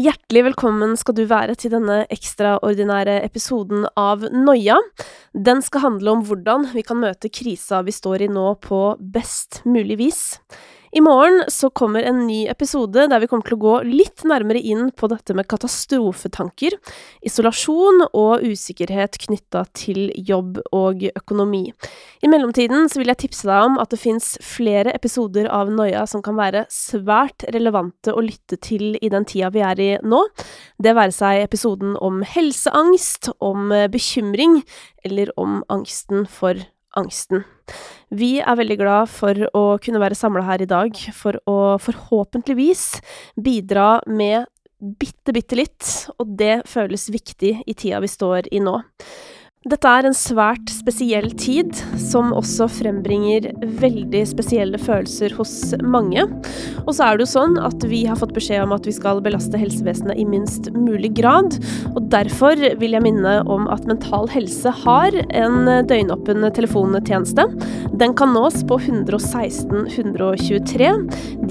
Hjertelig velkommen skal du være til denne ekstraordinære episoden av Noia. Den skal handle om hvordan vi kan møte krisa vi står i nå på best mulig vis. I morgen så kommer en ny episode der vi kommer til å gå litt nærmere inn på dette med katastrofetanker, isolasjon og usikkerhet knytta til jobb og økonomi. I mellomtiden så vil jeg tipse deg om at det fins flere episoder av Noia som kan være svært relevante å lytte til i den tida vi er i nå. Det være seg episoden om helseangst, om bekymring, eller om angsten for angsten. Vi er veldig glad for å kunne være samla her i dag for å forhåpentligvis bidra med bitte, bitte litt, og det føles viktig i tida vi står i nå. Dette er en svært spesiell tid, som også frembringer veldig spesielle følelser hos mange. Og så er det jo sånn at vi har fått beskjed om at vi skal belaste helsevesenet i minst mulig grad. Og derfor vil jeg minne om at Mental Helse har en døgnåpen telefontjeneste. Den kan nås på 116 123.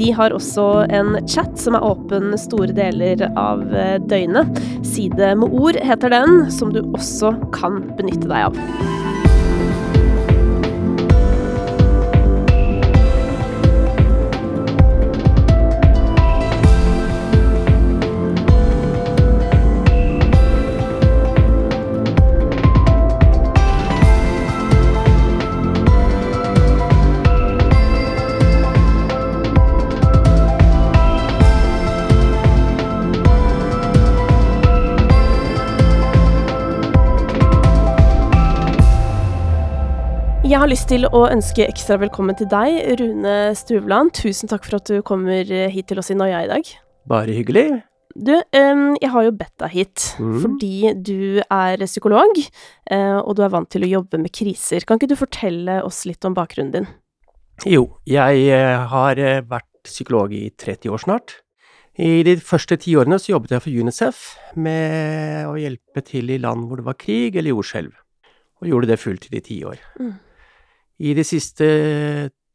De har også en chat som er åpen store deler av døgnet. Side med ord heter den, som du også kan benytte deg av. Jeg har lyst til å ønske ekstra velkommen til deg, Rune Stuvland. Tusen takk for at du kommer hit til oss i Noia i dag. Bare hyggelig. Du, jeg har jo bedt deg hit mm. fordi du er psykolog, uh, og du er vant til å jobbe med kriser. Kan ikke du fortelle oss litt om bakgrunnen din? Jo, jeg uh, har vært psykolog i 30 år snart. I de første ti årene så jobbet jeg for UNICEF med å hjelpe til i land hvor det var krig eller jordskjelv, og gjorde det fulltid i ti år. Mm. I de siste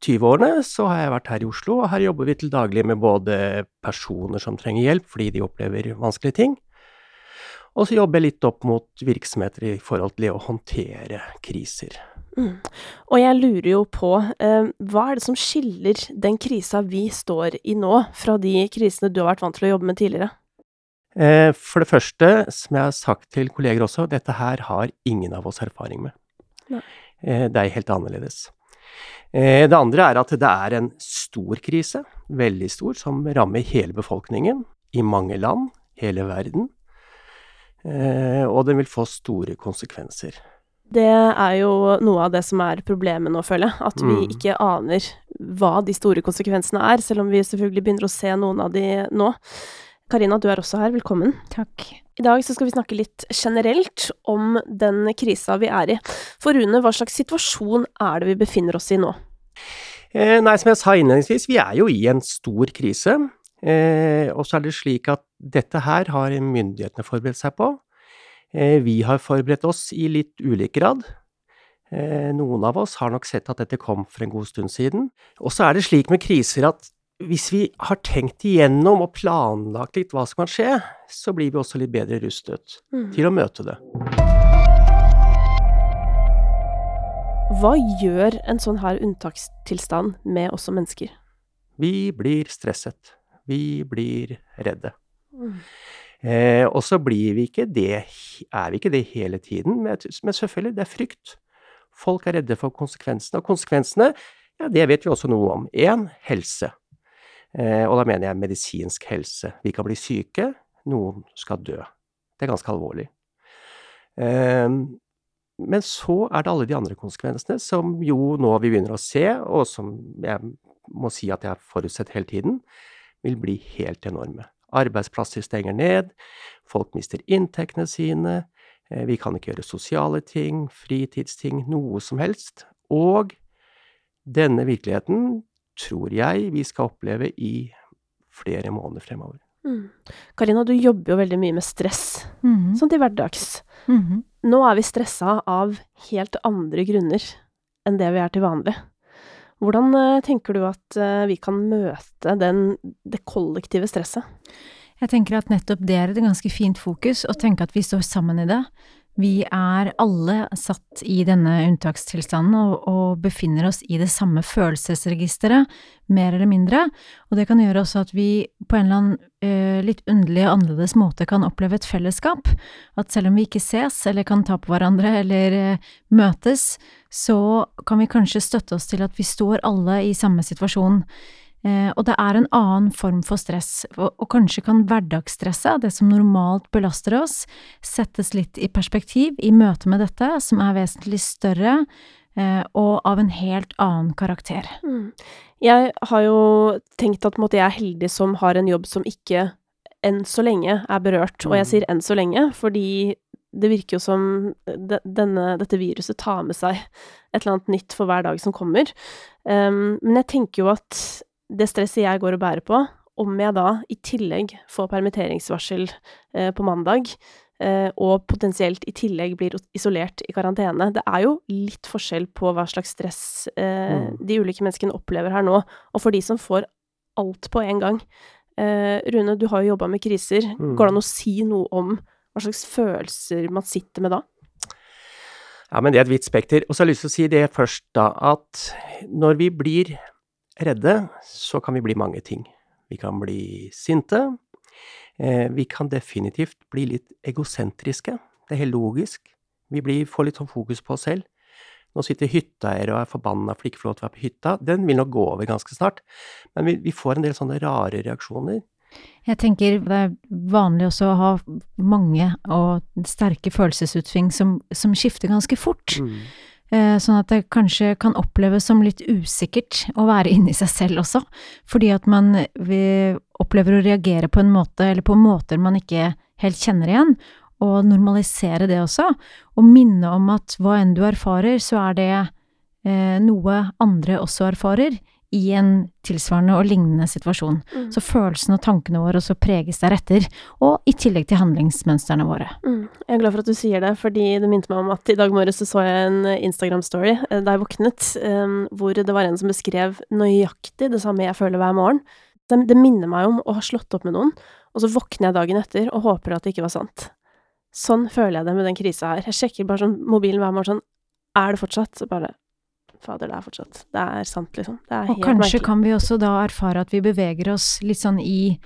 20 årene så har jeg vært her i Oslo, og her jobber vi til daglig med både personer som trenger hjelp fordi de opplever vanskelige ting, og så jobber jeg litt opp mot virksomheter i forhold til det å håndtere kriser. Mm. Og jeg lurer jo på, eh, hva er det som skiller den krisa vi står i nå, fra de krisene du har vært vant til å jobbe med tidligere? Eh, for det første, som jeg har sagt til kolleger også, dette her har ingen av oss erfaring med. Nei. Eh, det er helt annerledes. Eh, det andre er at det er en stor krise, veldig stor, som rammer hele befolkningen i mange land, hele verden. Eh, og den vil få store konsekvenser. Det er jo noe av det som er problemet nå, føler jeg. At vi mm. ikke aner hva de store konsekvensene er, selv om vi selvfølgelig begynner å se noen av de nå. Karina, du er også her. Velkommen. Takk. I dag skal vi snakke litt generelt om den krisa vi er i. For Rune, hva slags situasjon er det vi befinner oss i nå? Eh, nei, som jeg sa innledningsvis, vi er jo i en stor krise. Eh, og så er det slik at dette her har myndighetene forberedt seg på. Eh, vi har forberedt oss i litt ulik grad. Eh, noen av oss har nok sett at dette kom for en god stund siden. Og så er det slik med kriser at hvis vi har tenkt igjennom og planlagt litt hva som kan skje, så blir vi også litt bedre rustet mm. til å møte det. Hva gjør en sånn her unntakstilstand med oss som mennesker? Vi blir stresset. Vi blir redde. Mm. Eh, og så blir vi ikke det, er vi ikke det hele tiden, men, men selvfølgelig, det er frykt. Folk er redde for konsekvensene, og konsekvensene, ja, det vet vi også noe om. Én, helse. Eh, og da mener jeg medisinsk helse. Vi kan bli syke, noen skal dø. Det er ganske alvorlig. Eh, men så er det alle de andre konsekvensene, som jo nå vi begynner å se, og som jeg må si at jeg har forutsett hele tiden, vil bli helt enorme. Arbeidsplasser stenger ned, folk mister inntektene sine, eh, vi kan ikke gjøre sosiale ting, fritidsting, noe som helst. Og denne virkeligheten tror jeg vi skal oppleve i flere måneder fremover. Mm. Karina, du jobber jo veldig mye med stress, mm. sånn til hverdags. Mm. Nå er vi stressa av helt andre grunner enn det vi er til vanlig. Hvordan uh, tenker du at uh, vi kan møte den, det kollektive stresset? Jeg tenker at nettopp det er et ganske fint fokus, å tenke at vi står sammen i det. Vi er alle satt i denne unntakstilstanden og, og, befinner oss i det samme følelsesregisteret, mer eller mindre, og det kan gjøre også at vi på en eller annen uh, litt underlig og annerledes måte kan oppleve et fellesskap. At selv om vi ikke ses eller kan ta på hverandre eller uh, møtes, så kan vi kanskje støtte oss til at vi står alle i samme situasjon. Eh, og det er en annen form for stress, og, kanskje kan hverdagsstresset, det som normalt belaster oss, settes litt i perspektiv i møte med dette, som er vesentlig større eh, og av en helt annen karakter. Mm. Jeg har jo tenkt at måte, jeg er heldig som har en jobb som ikke enn så lenge er berørt, og jeg mm. sier enn så lenge fordi det virker jo som denne, dette viruset tar med seg et eller annet nytt for hver dag som kommer. Um, men jeg tenker jo at det stresset jeg går og bærer på, om jeg da i tillegg får permitteringsvarsel eh, på mandag, eh, og potensielt i tillegg blir isolert i karantene Det er jo litt forskjell på hva slags stress eh, mm. de ulike menneskene opplever her nå, og for de som får alt på en gang. Eh, Rune, du har jo jobba med kriser. Mm. Går det an å si noe om hva slags følelser man sitter med da? Ja, men det er et vidt spekter. Og så har jeg lyst til å si det først, da, at når vi blir redde, så kan vi bli mange ting. Vi kan bli sinte. Eh, vi kan definitivt bli litt egosentriske. Det er helt logisk. Vi blir, får litt sånn fokus på oss selv. Nå sitter hytteeiere og er forbanna for ikke får lov til å være på hytta. Den vil nok gå over ganske snart. Men vi, vi får en del sånne rare reaksjoner. Jeg tenker det er vanlig også å ha mange og sterke følelsesutsving som, som skifter ganske fort. Mm. Eh, sånn at det kanskje kan oppleves som litt usikkert å være inni seg selv også, fordi at man opplever å reagere på en måte, eller på måter man ikke helt kjenner igjen, og normalisere det også, og minne om at hva enn du erfarer, så er det eh, noe andre også erfarer, i en tilsvarende og lignende situasjon. Mm. Så følelsene og tankene våre også preges deretter, og i tillegg til handlingsmønstrene våre. Mm. Jeg er glad for at du sier det, fordi det minte meg om at i dag morges så, så jeg en Instagram-story eh, da jeg våknet, um, hvor det var en som beskrev nøyaktig det samme jeg føler hver morgen. Det, det minner meg om å ha slått opp med noen, og så våkner jeg dagen etter og håper at det ikke var sant. Sånn føler jeg det med den krisa her. Jeg sjekker bare sånn mobilen hver morgen sånn Er det fortsatt? Så bare Fader, det er fortsatt Det er sant, liksom. Det er og helt kanskje merkelig. kan vi også da erfare at vi beveger oss litt sånn i,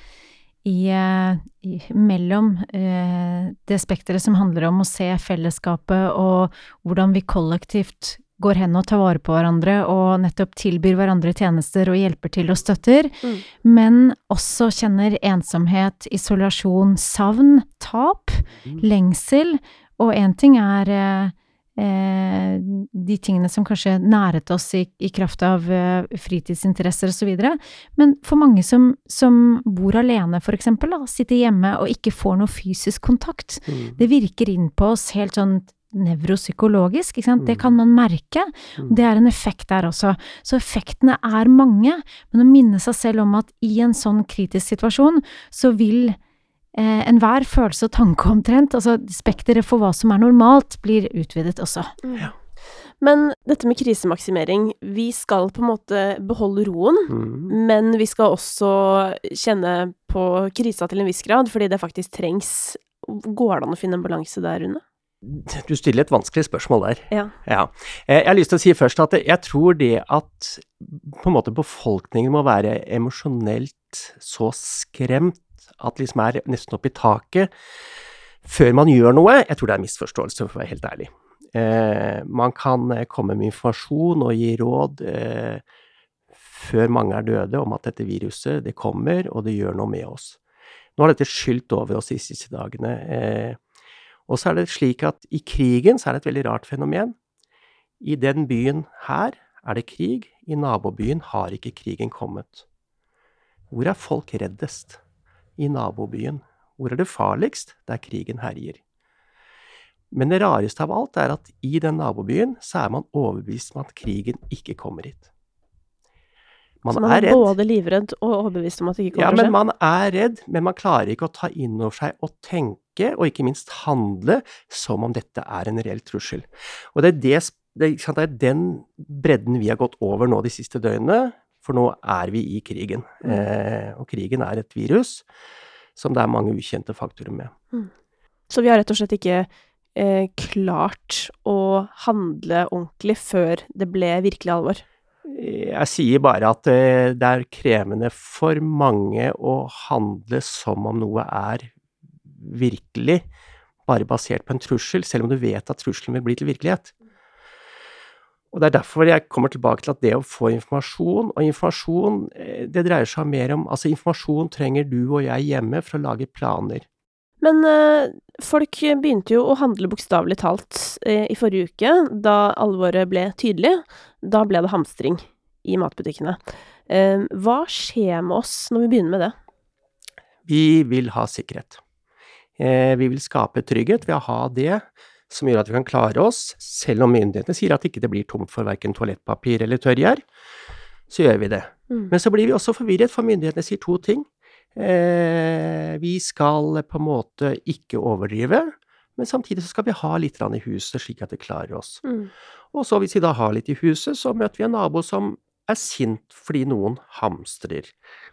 i, eh, i mellom eh, det spekteret som handler om å se fellesskapet og hvordan vi kollektivt går hen og tar vare på hverandre og nettopp tilbyr hverandre tjenester og hjelper til og støtter, mm. men også kjenner ensomhet, isolasjon, savn, tap, mm. lengsel. Og én ting er eh, Eh, de tingene som kanskje næret oss i, i kraft av eh, fritidsinteresser osv. Men for mange som, som bor alene, for eksempel, da, sitter hjemme og ikke får noe fysisk kontakt, mm. det virker inn på oss helt sånn nevropsykologisk, sant. Det mm. kan man merke. og Det er en effekt der også. Så effektene er mange, men å minne seg selv om at i en sånn kritisk situasjon, så vil eh, enhver følelse og tanke omtrent, altså spekteret for hva som er normalt, blir utvidet også. Mm. Ja. Men dette med krisemaksimering, vi skal på en måte beholde roen, mm. men vi skal også kjenne på krisa til en viss grad, fordi det faktisk trengs. Går det an å finne en balanse der, Rune? Du stiller et vanskelig spørsmål der. Ja. ja. Eh, jeg har lyst til å si først at jeg tror det at på en måte befolkningen må være emosjonelt så skremt at liksom er nesten opp i taket før man gjør noe, jeg tror det er en misforståelse, for å være helt ærlig. Eh, man kan eh, komme med informasjon og gi råd eh, før mange er døde om at dette viruset, det kommer, og det gjør noe med oss. Nå har dette skylt over oss de siste dagene. Eh, og så er det slik at i krigen så er det et veldig rart fenomen. I den byen her er det krig, i nabobyen har ikke krigen kommet. Hvor er folk reddest? I nabobyen. Hvor er det farligst? Der krigen herjer. Men det rareste av alt er at i den nabobyen så er man overbevist om at krigen ikke kommer hit. Man så man er, er både livredd og overbevist om at det ikke kommer til å skje? Ja, men man er redd, men man klarer ikke å ta inn over seg og tenke, og ikke minst handle, som om dette er en reell trussel. Og det er, det, det, er den bredden vi har gått over nå de siste døgnene, for nå er vi i krigen. Mm. Eh, og krigen er et virus som det er mange ukjente faktorer med. Så vi har rett og slett ikke eh, klart å handle ordentlig før det ble virkelig alvor? Jeg sier bare at eh, det er krevende for mange å handle som om noe er virkelig, bare basert på en trussel, selv om du vet at trusselen vil bli til virkelighet. Og Det er derfor jeg kommer tilbake til at det å få informasjon Og informasjon, eh, det dreier seg mer om Altså, informasjon trenger du og jeg hjemme for å lage planer. Men øh, folk begynte jo å handle bokstavelig talt øh, i forrige uke, da alvoret ble tydelig. Da ble det hamstring i matbutikkene. Uh, hva skjer med oss når vi begynner med det? Vi vil ha sikkerhet. Uh, vi vil skape trygghet ved å ha det som gjør at vi kan klare oss, selv om myndighetene sier at ikke det blir tomt for verken toalettpapir eller tørrgjær. Så gjør vi det. Mm. Men så blir vi også forvirret, for myndighetene sier to ting. Eh, vi skal på en måte ikke overdrive, men samtidig så skal vi ha litt i huset, slik at vi klarer oss. Mm. Og så hvis vi da har litt i huset, så møter vi en nabo som er sint fordi noen hamstrer.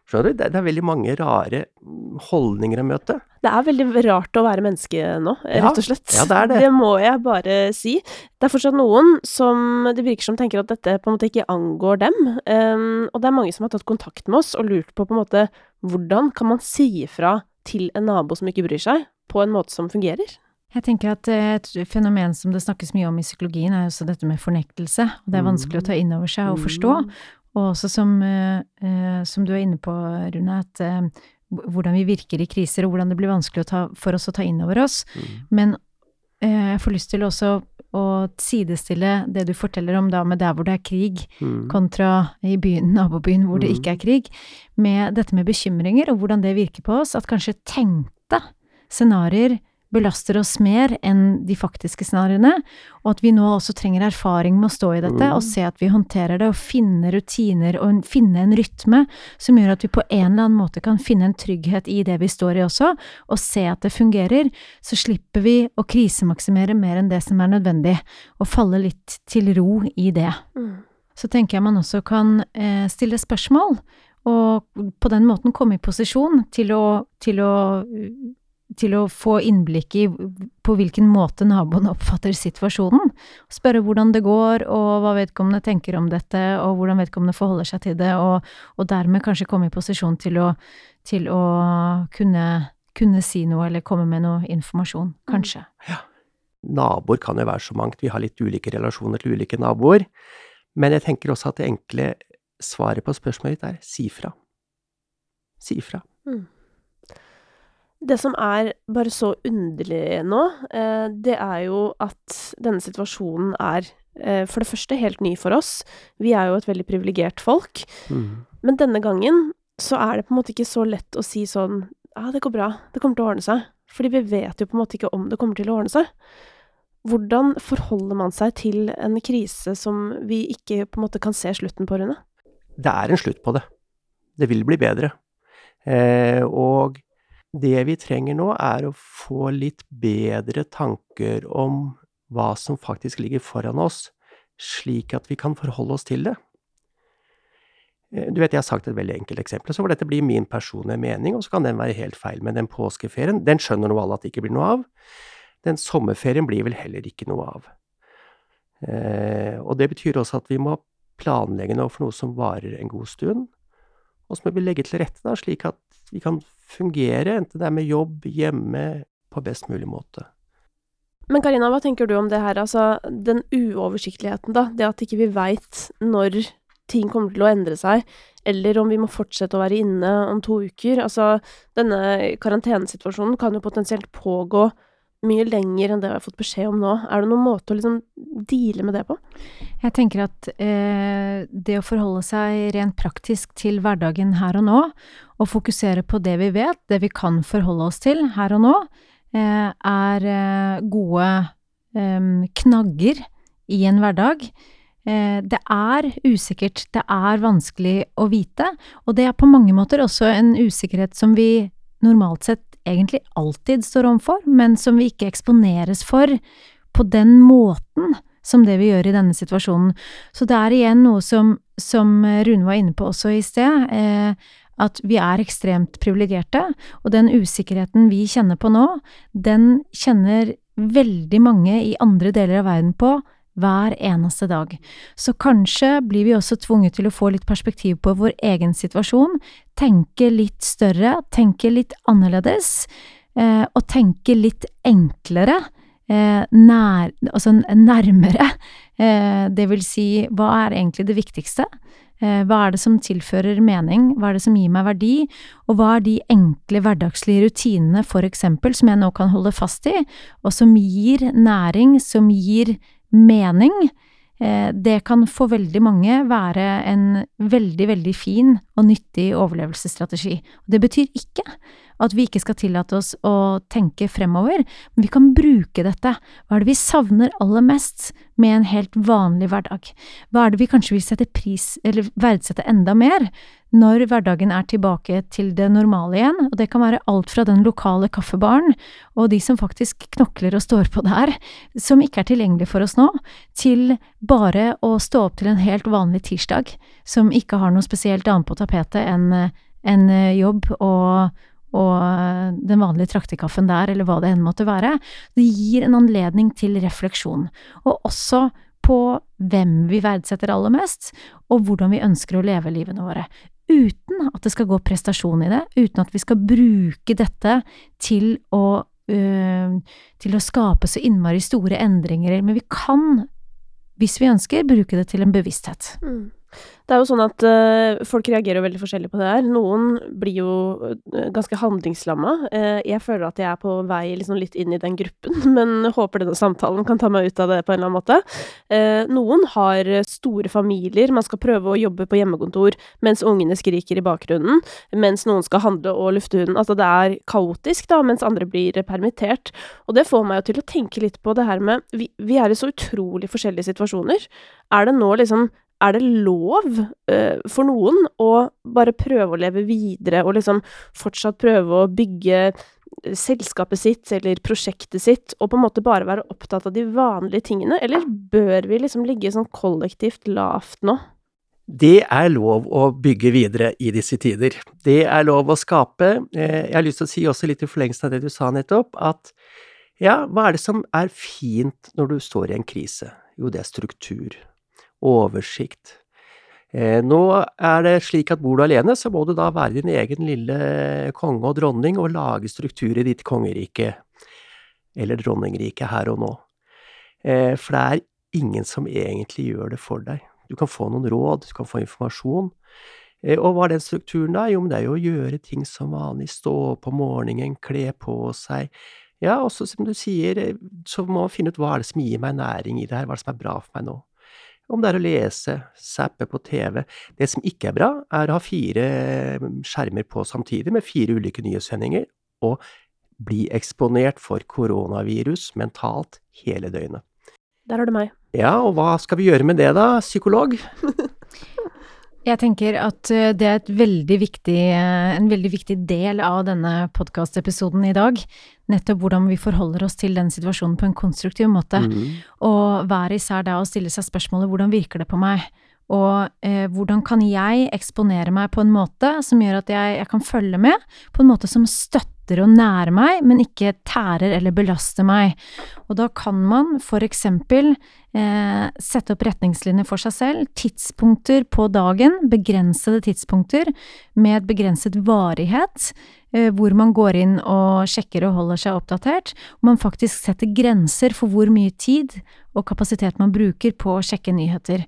Skjønner du? Det, det er veldig mange rare mm, holdninger å møte. Det er veldig rart å være menneske nå, Ja, rett og slett. ja, det er det. Det må jeg bare si. Det er fortsatt noen som det virker som tenker at dette på en måte ikke angår dem. Um, og det er mange som har tatt kontakt med oss og lurt på på en måte hvordan kan man si ifra til en nabo som ikke bryr seg, på en måte som fungerer? Jeg tenker at eh, et fenomen som det snakkes mye om i psykologien, er også dette med fornektelse. Det er vanskelig å ta inn over seg og forstå. Mm. Og også som, eh, eh, som du er inne på, Rune, at hvordan vi virker i kriser, og hvordan det blir vanskelig ta, for oss å ta inn over oss. Mm. Men jeg får lyst til også å sidestille det du forteller om da med der hvor det er krig, Mm. kontra i byen, nabobyen hvor det ikke er krig, med dette med bekymringer og hvordan det virker på oss, at kanskje tenkte scenarioer belaster oss mer enn de faktiske scenarioene, og at vi nå også trenger erfaring med å stå i dette Mm. og se at vi håndterer det og finne rutiner og finne en rytme som gjør at vi på en eller annen måte kan finne en trygghet i det vi står i også, og se at det fungerer, så slipper vi å krisemaksimere mer enn det som er nødvendig, og falle litt til ro i det Mm. så tenker jeg man også kan eh, stille spørsmål, og på den måten komme i posisjon til å, til å, til å få innblikk i på hvilken måte naboen oppfatter situasjonen. Spørre hvordan det går, og hva vedkommende tenker om dette, og hvordan vedkommende forholder seg til det, og, og dermed kanskje komme i posisjon til å, til å kunne, kunne si noe eller komme med noe informasjon, kanskje. Ja. Naboer kan jo være så mangt, vi har litt ulike relasjoner til ulike naboer. Men jeg tenker også at det enkle svaret på spørsmålet ditt er si fra. Si fra. Det som er bare så underlig nå, eh, det er jo at denne situasjonen er eh, for det første helt ny for oss. Vi er jo et veldig privilegert folk. Mm. Men denne gangen så er det på en måte ikke så lett å si sånn Ja, det går bra. Det kommer til å ordne seg. Fordi vi vet jo på en måte ikke om det kommer til å ordne seg. Hvordan forholder man seg til en krise som vi ikke på en måte kan se slutten på, Rune? Det er en slutt på det. Det vil bli bedre. Eh, og det vi trenger nå, er å få litt bedre tanker om hva som faktisk ligger foran oss, slik at vi kan forholde oss til det. Eh, Du vet, jeg har sagt et veldig enkelt eksempel, så får dette bli min personlige mening, og så kan den være helt feil. Men den påskeferien, den skjønner nå alle at det ikke blir noe av. Den sommerferien blir vel heller ikke noe av. Eh, og det betyr også at vi må planlegge nå for noe som varer en god stund. Og så må vi legge til rette da, slik at vi kan fungere, enten det er med jobb, hjemme, på best mulig måte. Men Karina, hva tenker du om det her, altså den uoversiktligheten, da? Det at ikke vi veit når ting kommer til å endre seg, eller om vi må fortsette å være inne om to uker. Altså, denne karantenesituasjonen kan jo potensielt pågå mye lenger enn det vi har fått beskjed om nå. Er det noen måte å liksom deale med det på? Jeg tenker at eh, det å forholde seg rent praktisk til hverdagen her og nå, og fokusere på det vi vet, det vi kan forholde oss til her og nå, eh, er eh, gode eh, knagger i en hverdag. Eh, det er usikkert, det er vanskelig å vite, og det er på mange måter også en usikkerhet som vi normalt sett egentlig alltid står overfor, men som vi ikke eksponeres for på den måten som det vi gjør i denne situasjonen. Så det er igjen noe som, som Rune var inne på også i sted, eh, at vi er ekstremt privilegerte, og den usikkerheten vi kjenner på nå, den kjenner veldig mange i andre deler av verden på hver eneste dag. Så kanskje blir vi også tvunget til å få litt perspektiv på vår egen situasjon, tenke litt større, tenke litt annerledes, eh, og tenke litt enklere. Eh, nær, altså nærmere. Eh, det vil si, hva er egentlig det viktigste? Eh, hva er det som tilfører mening, hva er det som gir meg verdi, og hva er de enkle hverdagslige rutinene, for eksempel, som jeg nå kan holde fast i, og som gir næring, som gir mening? Eh, det kan for veldig mange være en veldig, veldig fin og nyttig overlevelsesstrategi. Det betyr ikke at vi ikke skal tillate oss å tenke fremover, men vi kan bruke dette. Hva er det vi savner aller mest med en helt vanlig hverdag? Hva er det vi kanskje vil sette pris, eller verdsette enda mer, når hverdagen er tilbake til det normale igjen, og det kan være alt fra den lokale kaffebaren og de som faktisk knokler og står på der, som ikke er tilgjengelig for oss nå, til bare å stå opp til en helt vanlig tirsdag, som ikke har noe spesielt annet på tapetet enn en jobb og og eh, den vanlige traktekaffen der, eller hva det enn måtte være. Det gir en anledning til refleksjon, og også på hvem vi verdsetter aller mest, og hvordan vi ønsker å leve livene våre. Uten at det skal gå prestasjon i det, uten at vi skal bruke dette til å, øh, til å skape så innmari store endringer, men vi kan, hvis vi ønsker, bruke det til en bevissthet. Mm. Det er jo sånn at uh, folk reagerer veldig forskjellig på det her. Noen blir jo uh, ganske handlingslamma. Uh, jeg føler at jeg er på vei liksom litt inn i den gruppen, men håper denne samtalen kan ta meg ut av det på en eller annen måte. noen har store familier, man skal prøve å jobbe på hjemmekontor mens ungene skriker i bakgrunnen, mens noen skal handle og lufte hunden. Altså det er kaotisk, da, mens andre blir permittert. Og det får meg jo til å tenke litt på det her med Vi, vi er i så utrolig forskjellige situasjoner. Er det nå liksom er det lov uh, for noen å bare prøve å leve videre og liksom fortsatt prøve å bygge eh, selskapet sitt eller prosjektet sitt, og på en måte bare være opptatt av de vanlige tingene, eller bør vi liksom ligge sånn kollektivt lavt nå? Det er lov å bygge videre i disse tider. Det er lov å skape. Eh, jeg har lyst til å si også litt i forlengelsen av det du sa nettopp, at ja, hva er det som er fint når du står i en krise? Jo, det er struktur oversikt. Eh, nå er det slik at bor du alene, så må du da være din egen lille konge og dronning og lage struktur i ditt kongerike, eller dronningrike, her og nå. Eh, for det er ingen som egentlig gjør det for deg. Du kan få noen råd, du kan få informasjon. Eh, og hva er den strukturen da? Jo, men det er jo å gjøre ting som vanlig, stå opp om morgenen, kle på seg. Ja, også som du sier, så må man finne ut hva er det som gir meg næring i det her, hva er det som er bra for meg nå om det er å lese, zappe på TV. Det som ikke er bra, er å ha fire mm, skjermer på samtidig med fire ulike nyhetssendinger, og bli eksponert for koronavirus mentalt hele døgnet. Der har du meg. Ja, og hva skal vi gjøre med det da, psykolog? Jeg tenker at eh, det er veldig viktig, eh, en veldig viktig del av denne podkastepisoden i dag. Nettopp hvordan vi forholder oss til den situasjonen på en konstruktiv måte. Mm. Og hver især da å stille seg spørsmålet hvordan virker det på meg? Og eh, hvordan kan jeg eksponere meg på en måte som gjør at jeg, jeg, kan følge med, på en måte som støtter og nære meg, men ikke tærer eller belaster meg. Og da kan man for eksempel eh, sette opp retningslinjer for seg selv, tidspunkter på dagen, begrensede tidspunkter med et begrenset varighet, eh, hvor man går inn og sjekker og holder seg oppdatert, og man faktisk setter grenser for hvor mye tid og kapasitet man bruker på å sjekke nyheter.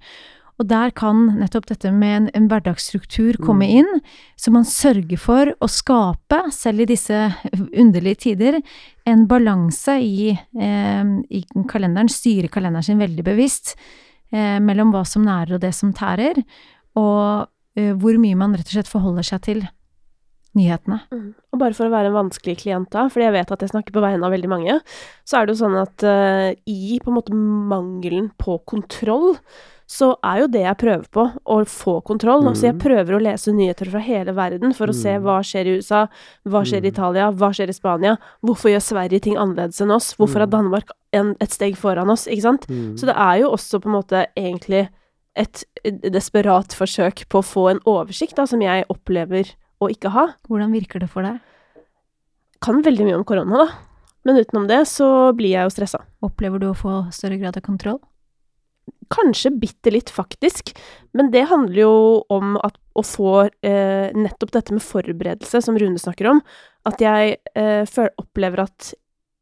Og der kan nettopp dette med en, en hverdagsstruktur komme mm. inn, så man sørger for å skape, selv i disse underlige tider, en balanse i, eh, i kalenderen, styre kalenderen sin veldig bevisst, eh, mellom hva som nærer og det som tærer, og eh, hvor mye man rett og slett forholder seg til nyhetene. Mm. Og bare for å være en vanskelig klient da, fordi jeg vet at jeg snakker på vegne av veldig mange, så er det jo sånn at uh, i på en måte mangelen på kontroll, så er jo det jeg prøver på, å få kontroll. Mm. Altså jeg prøver å lese nyheter fra hele verden for å mm. se hva skjer i USA, hva skjer i mm. Italia, hva skjer i Spania, hvorfor gjør Sverige ting annerledes enn oss, hvorfor er mm. Danmark en, et steg foran oss, ikke sant? Mm. Så det er jo også på en måte egentlig et desperat forsøk på å få en oversikt, da, som jeg opplever å ikke ha. Hvordan virker det for deg? Kan veldig mye om korona, da. Men utenom det så blir jeg jo stressa. Opplever du å få større grad av kontroll? Kanskje bitte litt, faktisk. Men det handler jo om at, å få eh, nettopp dette med forberedelse, som Rune snakker om. At jeg eh, opplever at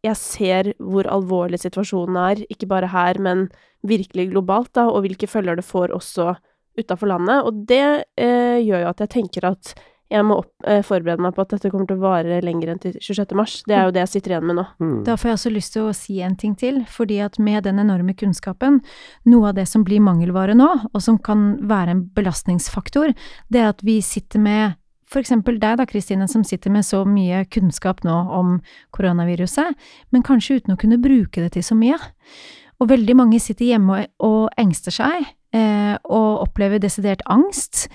jeg ser hvor alvorlig situasjonen er, ikke bare her, men virkelig globalt, da, og hvilke følger det får også utafor landet. Og det eh, gjør jo at jeg tenker at jeg må opp, eh, forberede meg på at dette kommer til å vare lenger enn til 26. mars. Det er jo det jeg sitter igjen med nå. Mm. Da får jeg også lyst til å si en ting til, fordi at med den enorme kunnskapen, noe av det som blir mangelvare nå, og som kan være en belastningsfaktor, det er at vi sitter med for eksempel deg da, Kristine, som sitter med så mye kunnskap nå om koronaviruset, men kanskje uten å kunne bruke det til så mye. Og veldig mange sitter hjemme og, og engster seg, og opplever desidert angst.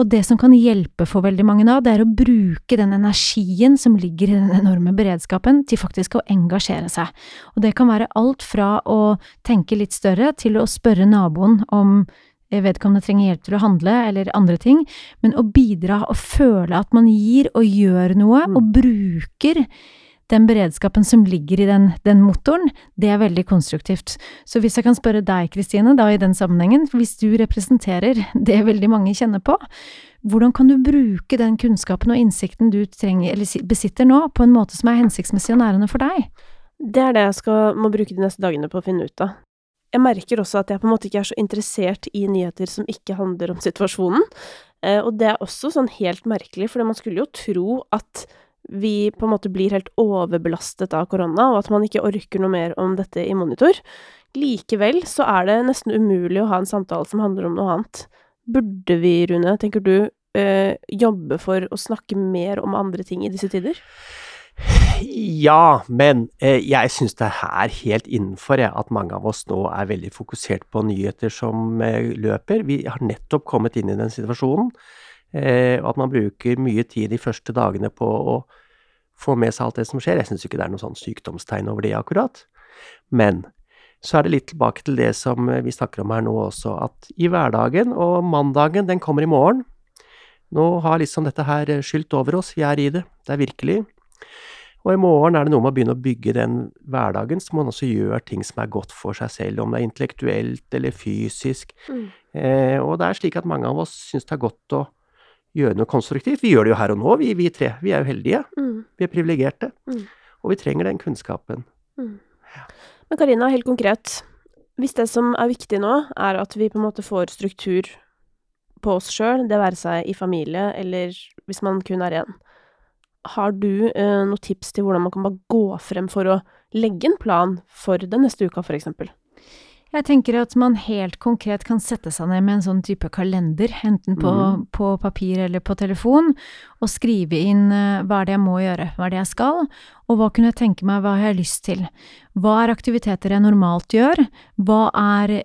Og det som kan hjelpe for veldig mange da, det er å bruke den energien som ligger i den enorme beredskapen, til faktisk å engasjere seg. Og det kan være alt fra å tenke litt større, til å spørre naboen om eh, vedkommende trenger hjelp til å handle, eller andre ting, men å bidra og føle at man gir og gjør noe, Mm. og bruker den beredskapen som ligger i den, den motoren, det er veldig konstruktivt. Så hvis jeg kan spørre deg, Kristine, da i den sammenhengen, hvis du representerer det veldig mange kjenner på, hvordan kan du bruke den kunnskapen og innsikten du trenger, eller besitter nå, på en måte som er hensiktsmessig og nærende for deg? Det er det jeg skal, må bruke de neste dagene på å finne ut av. Jeg merker også at jeg på en måte ikke er så interessert i nyheter som ikke handler om situasjonen. Eh, og det er også sånn helt merkelig, for man skulle jo tro at vi på en måte blir helt overbelastet av korona, og at man ikke orker noe mer om dette i monitor. Likevel så er det nesten umulig å ha en samtale som handler om noe annet. Burde vi, Rune, tenker du, øh, jobbe for å snakke mer om andre ting i disse tider? Ja, men eh, jeg syns det er helt innenfor jeg, at mange av oss nå er veldig fokusert på nyheter som eh, løper. Vi har nettopp kommet inn i den situasjonen. Eh, at man bruker mye tid de første dagene på å få med seg alt det som skjer. Jeg syns ikke det er noe sånn sykdomstegn over det akkurat. Men så er det litt tilbake til det som vi snakker om her nå også, at i hverdagen, og mandagen den kommer i morgen Nå har liksom dette her skylt over oss, vi er i det. Det er virkelig. Og i morgen er det noe med å begynne å bygge den hverdagen så man også gjør ting som er godt for seg selv, om det er intellektuelt eller fysisk. Mm. Eh, og det er slik at mange av oss syns det er godt å gjøre noe konstruktivt. Vi gjør det jo her og nå, vi, vi tre. Vi er jo heldige. Mm. Vi er privilegerte. Mm. Og vi trenger den kunnskapen. Men Karina, helt konkret, hvis det som er viktig nå, er at vi på en måte får struktur på oss sjøl, det være seg i familie eller hvis man kun er én, har du eh, noen tips til hvordan man kan bare gå frem for å legge en plan for den neste uka, for eksempel? Jeg tenker at man helt konkret kan sette seg ned med en sånn type kalender, enten på, mm. på papir eller på telefon, og skrive inn uh, hva er det jeg må gjøre, hva er det jeg skal, og hva kunne jeg tenke meg, hva har jeg lyst til? Hva er aktiviteter jeg normalt gjør? Hva er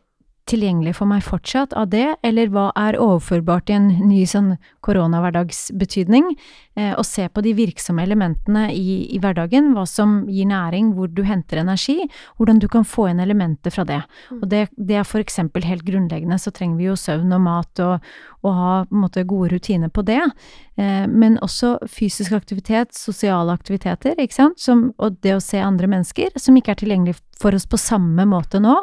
tilgjengelig for meg fortsatt av det, eller hva er overførbart i en ny sånn koronahverdagsbetydning? Eh, og se på de virksomme elementene i, i hverdagen, hva som gir næring, hvor du henter energi, hvordan du kan få inn elementer fra det. Og det, det er for eksempel helt grunnleggende, så trenger vi jo søvn og mat og, og ha måte gode rutiner på det. Eh, men også fysisk aktivitet, sosiale aktiviteter, ikke sant, som, og det å se andre mennesker, som ikke er tilgjengelig for oss på samme måte nå,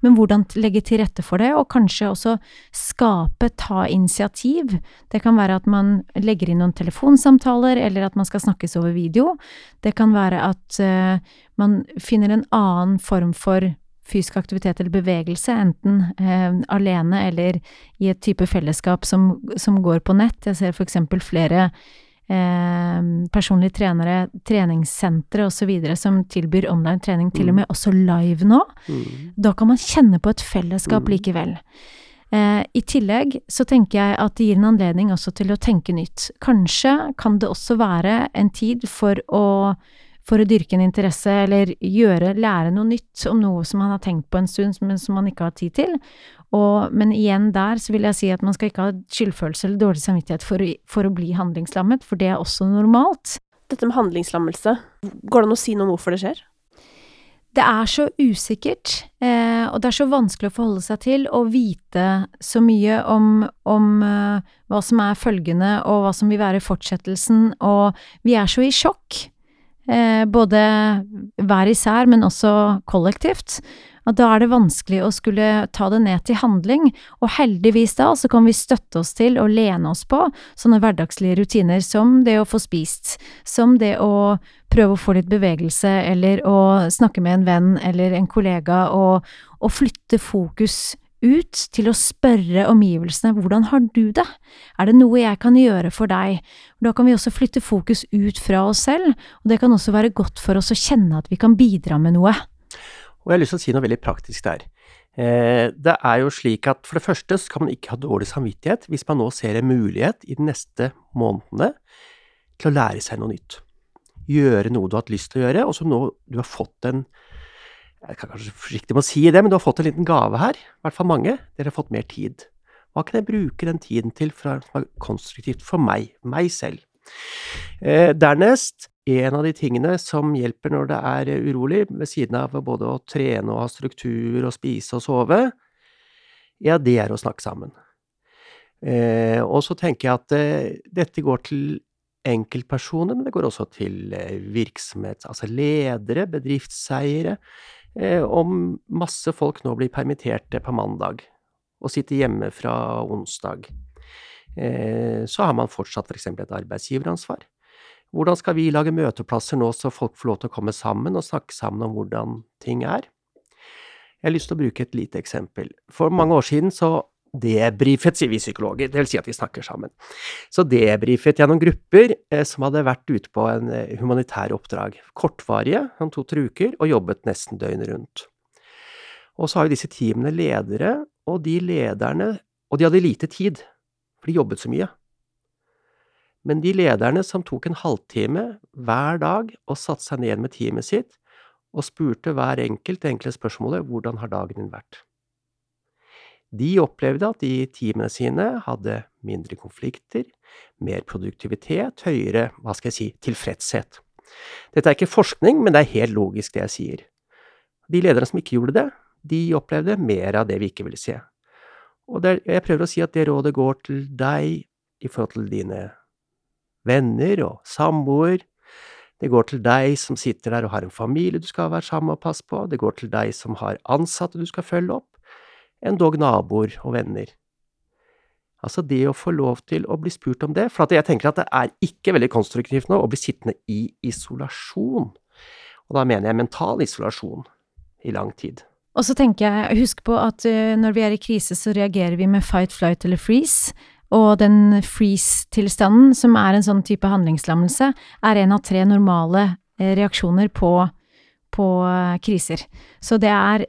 men hvordan legge til rette for det, og kanskje også skape, ta initiativ. Det kan være at man legger inn noen telefonsamtaler, eller at man skal snakkes over video. Det kan være at uh, man finner en annen form for fysisk aktivitet eller bevegelse, enten eh, alene eller i et type fellesskap som, som går på nett. Jeg ser for eksempel flere eh, personlige trenere, treningssentre osv. som tilbyr online trening, til og med også live nå. Mm. Da kan man kjenne på et fellesskap Mm. likevel. Eh, I tillegg så tenker jeg at det gir en anledning også til å tenke nytt. Kanskje kan det også være en tid for å, for å dyrke en interesse, eller gjøre, lære noe nytt om noe som man har tenkt på en stund, men som man ikke har tid til. Og, men igjen der så vil jeg si at man skal ikke ha skyldfølelse eller dårlig samvittighet for for å bli handlingslammet, for det er også normalt. Dette med handlingslammelse, går det an å si noe om hvorfor det skjer? det er så usikkert, eh, og det er så vanskelig å forholde seg til å vite så mye om, om eh, hva som er følgende, og hva som vil være fortsettelsen, og vi er så i sjokk, eh, både hver især, men også kollektivt at da er det vanskelig å skulle ta det ned til handling, og heldigvis da så kan vi støtte oss til og lene oss på sånne hverdagslige rutiner som det å få spist, som det å prøve å få litt bevegelse, eller å snakke med en venn eller en kollega, og, og flytte fokus ut til å spørre omgivelsene hvordan har du det, er det noe jeg kan gjøre for deg? Da kan vi også flytte fokus ut fra oss selv, og det kan også være godt for oss å kjenne at vi kan bidra med noe. Og jeg har lyst til å si noe veldig praktisk der. Eh, det er jo slik at for det første så kan man ikke ha dårlig samvittighet hvis man nå ser en mulighet i de neste månedene til å lære seg noe nytt. Gjøre noe du har hatt lyst til å gjøre, og som nå du har fått en Jeg kan kanskje forsiktig med å si det, men du har fått en liten gave her. I hvert fall mange. Dere har fått mer tid. Hva kan jeg bruke den tiden til for som er konstruktivt for meg, meg selv? Eh, dernest en av de tingene som hjelper når det er urolig, ved siden av både å trene og ha struktur og spise og sove, ja, det er å snakke sammen. Eh, og så tenker jeg at eh, dette går til enkeltpersoner, men det går også til virksomhet, altså ledere, bedriftseiere. Om masse folk nå blir permitterte på mandag og sitter hjemme fra onsdag, så har man fortsatt f.eks. For et arbeidsgiveransvar. Hvordan skal vi lage møteplasser nå så folk får lov til å komme sammen og snakke sammen om hvordan ting er? Jeg har lyst til å bruke et lite eksempel. For mange år siden så debrifet, sier vi psykologer, vil si at vi snakker sammen. Så debrifet jeg noen grupper eh, som hadde vært ute på en eh, humanitær oppdrag. Kortvarige, om to-tre uker, og jobbet nesten døgnet rundt. Og så har jo disse teamene ledere, og de lederne Og de hadde lite tid, for de jobbet så mye. Men de lederne som tok en halvtime hver dag og satte seg ned med teamet sitt og spurte hver enkelt det enkle spørsmålet hvordan har dagen din vært? De opplevde at de teamene sine hadde mindre konflikter, mer produktivitet, høyere, hva skal jeg si, tilfredshet. Dette er ikke forskning, men det er helt logisk det jeg sier. De lederne som ikke gjorde det, de opplevde mer av det vi ikke ville se. Og det, jeg prøver å si at det rådet går til deg i forhold til dine venner og samboer. Det går til deg som sitter der og har en familie du skal være sammen og passe på. Det går til deg som har ansatte du skal følge opp. Endog naboer og venner. Altså det å få lov til å bli spurt om det, for jeg tenker at det er ikke veldig konstruktivt nå å bli sittende i isolasjon. Og da mener jeg mental isolasjon i lang tid. Og så tenker jeg, husk på at uh, når vi er i krise, så reagerer vi med fight, flight eller freeze. Og den freeze-tilstanden, som er en sånn type handlingslammelse, er en av tre normale eh, reaksjoner på, på eh, kriser. Så det er,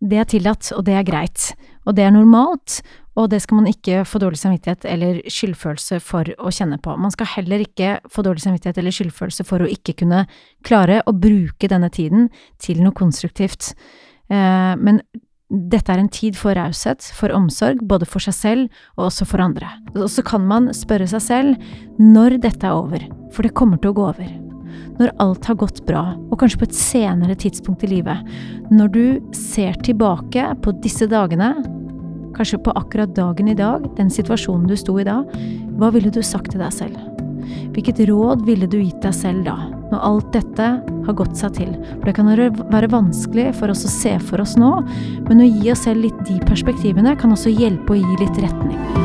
det er tillatt, og det er greit. Og det er normalt, og det skal man ikke få dårlig samvittighet eller skyldfølelse for å kjenne på. Man skal heller ikke få dårlig samvittighet eller skyldfølelse for å ikke kunne klare å bruke denne tiden til noe konstruktivt. Eh, men dette er en tid for raushet, for omsorg, både for seg selv og også for andre. Og så kan man spørre seg selv når dette er over, for det kommer til å gå over. Når alt har gått bra, og kanskje på et senere tidspunkt i livet. Når du ser tilbake på disse dagene, kanskje på akkurat dagen i dag, den situasjonen du sto i da, hva ville du sagt til deg selv? Hvilket råd ville du gitt deg selv da, når alt dette har gått seg til? For det kan være vanskelig for oss å se for oss nå, men å gi oss selv litt de perspektivene kan også hjelpe å gi litt retning.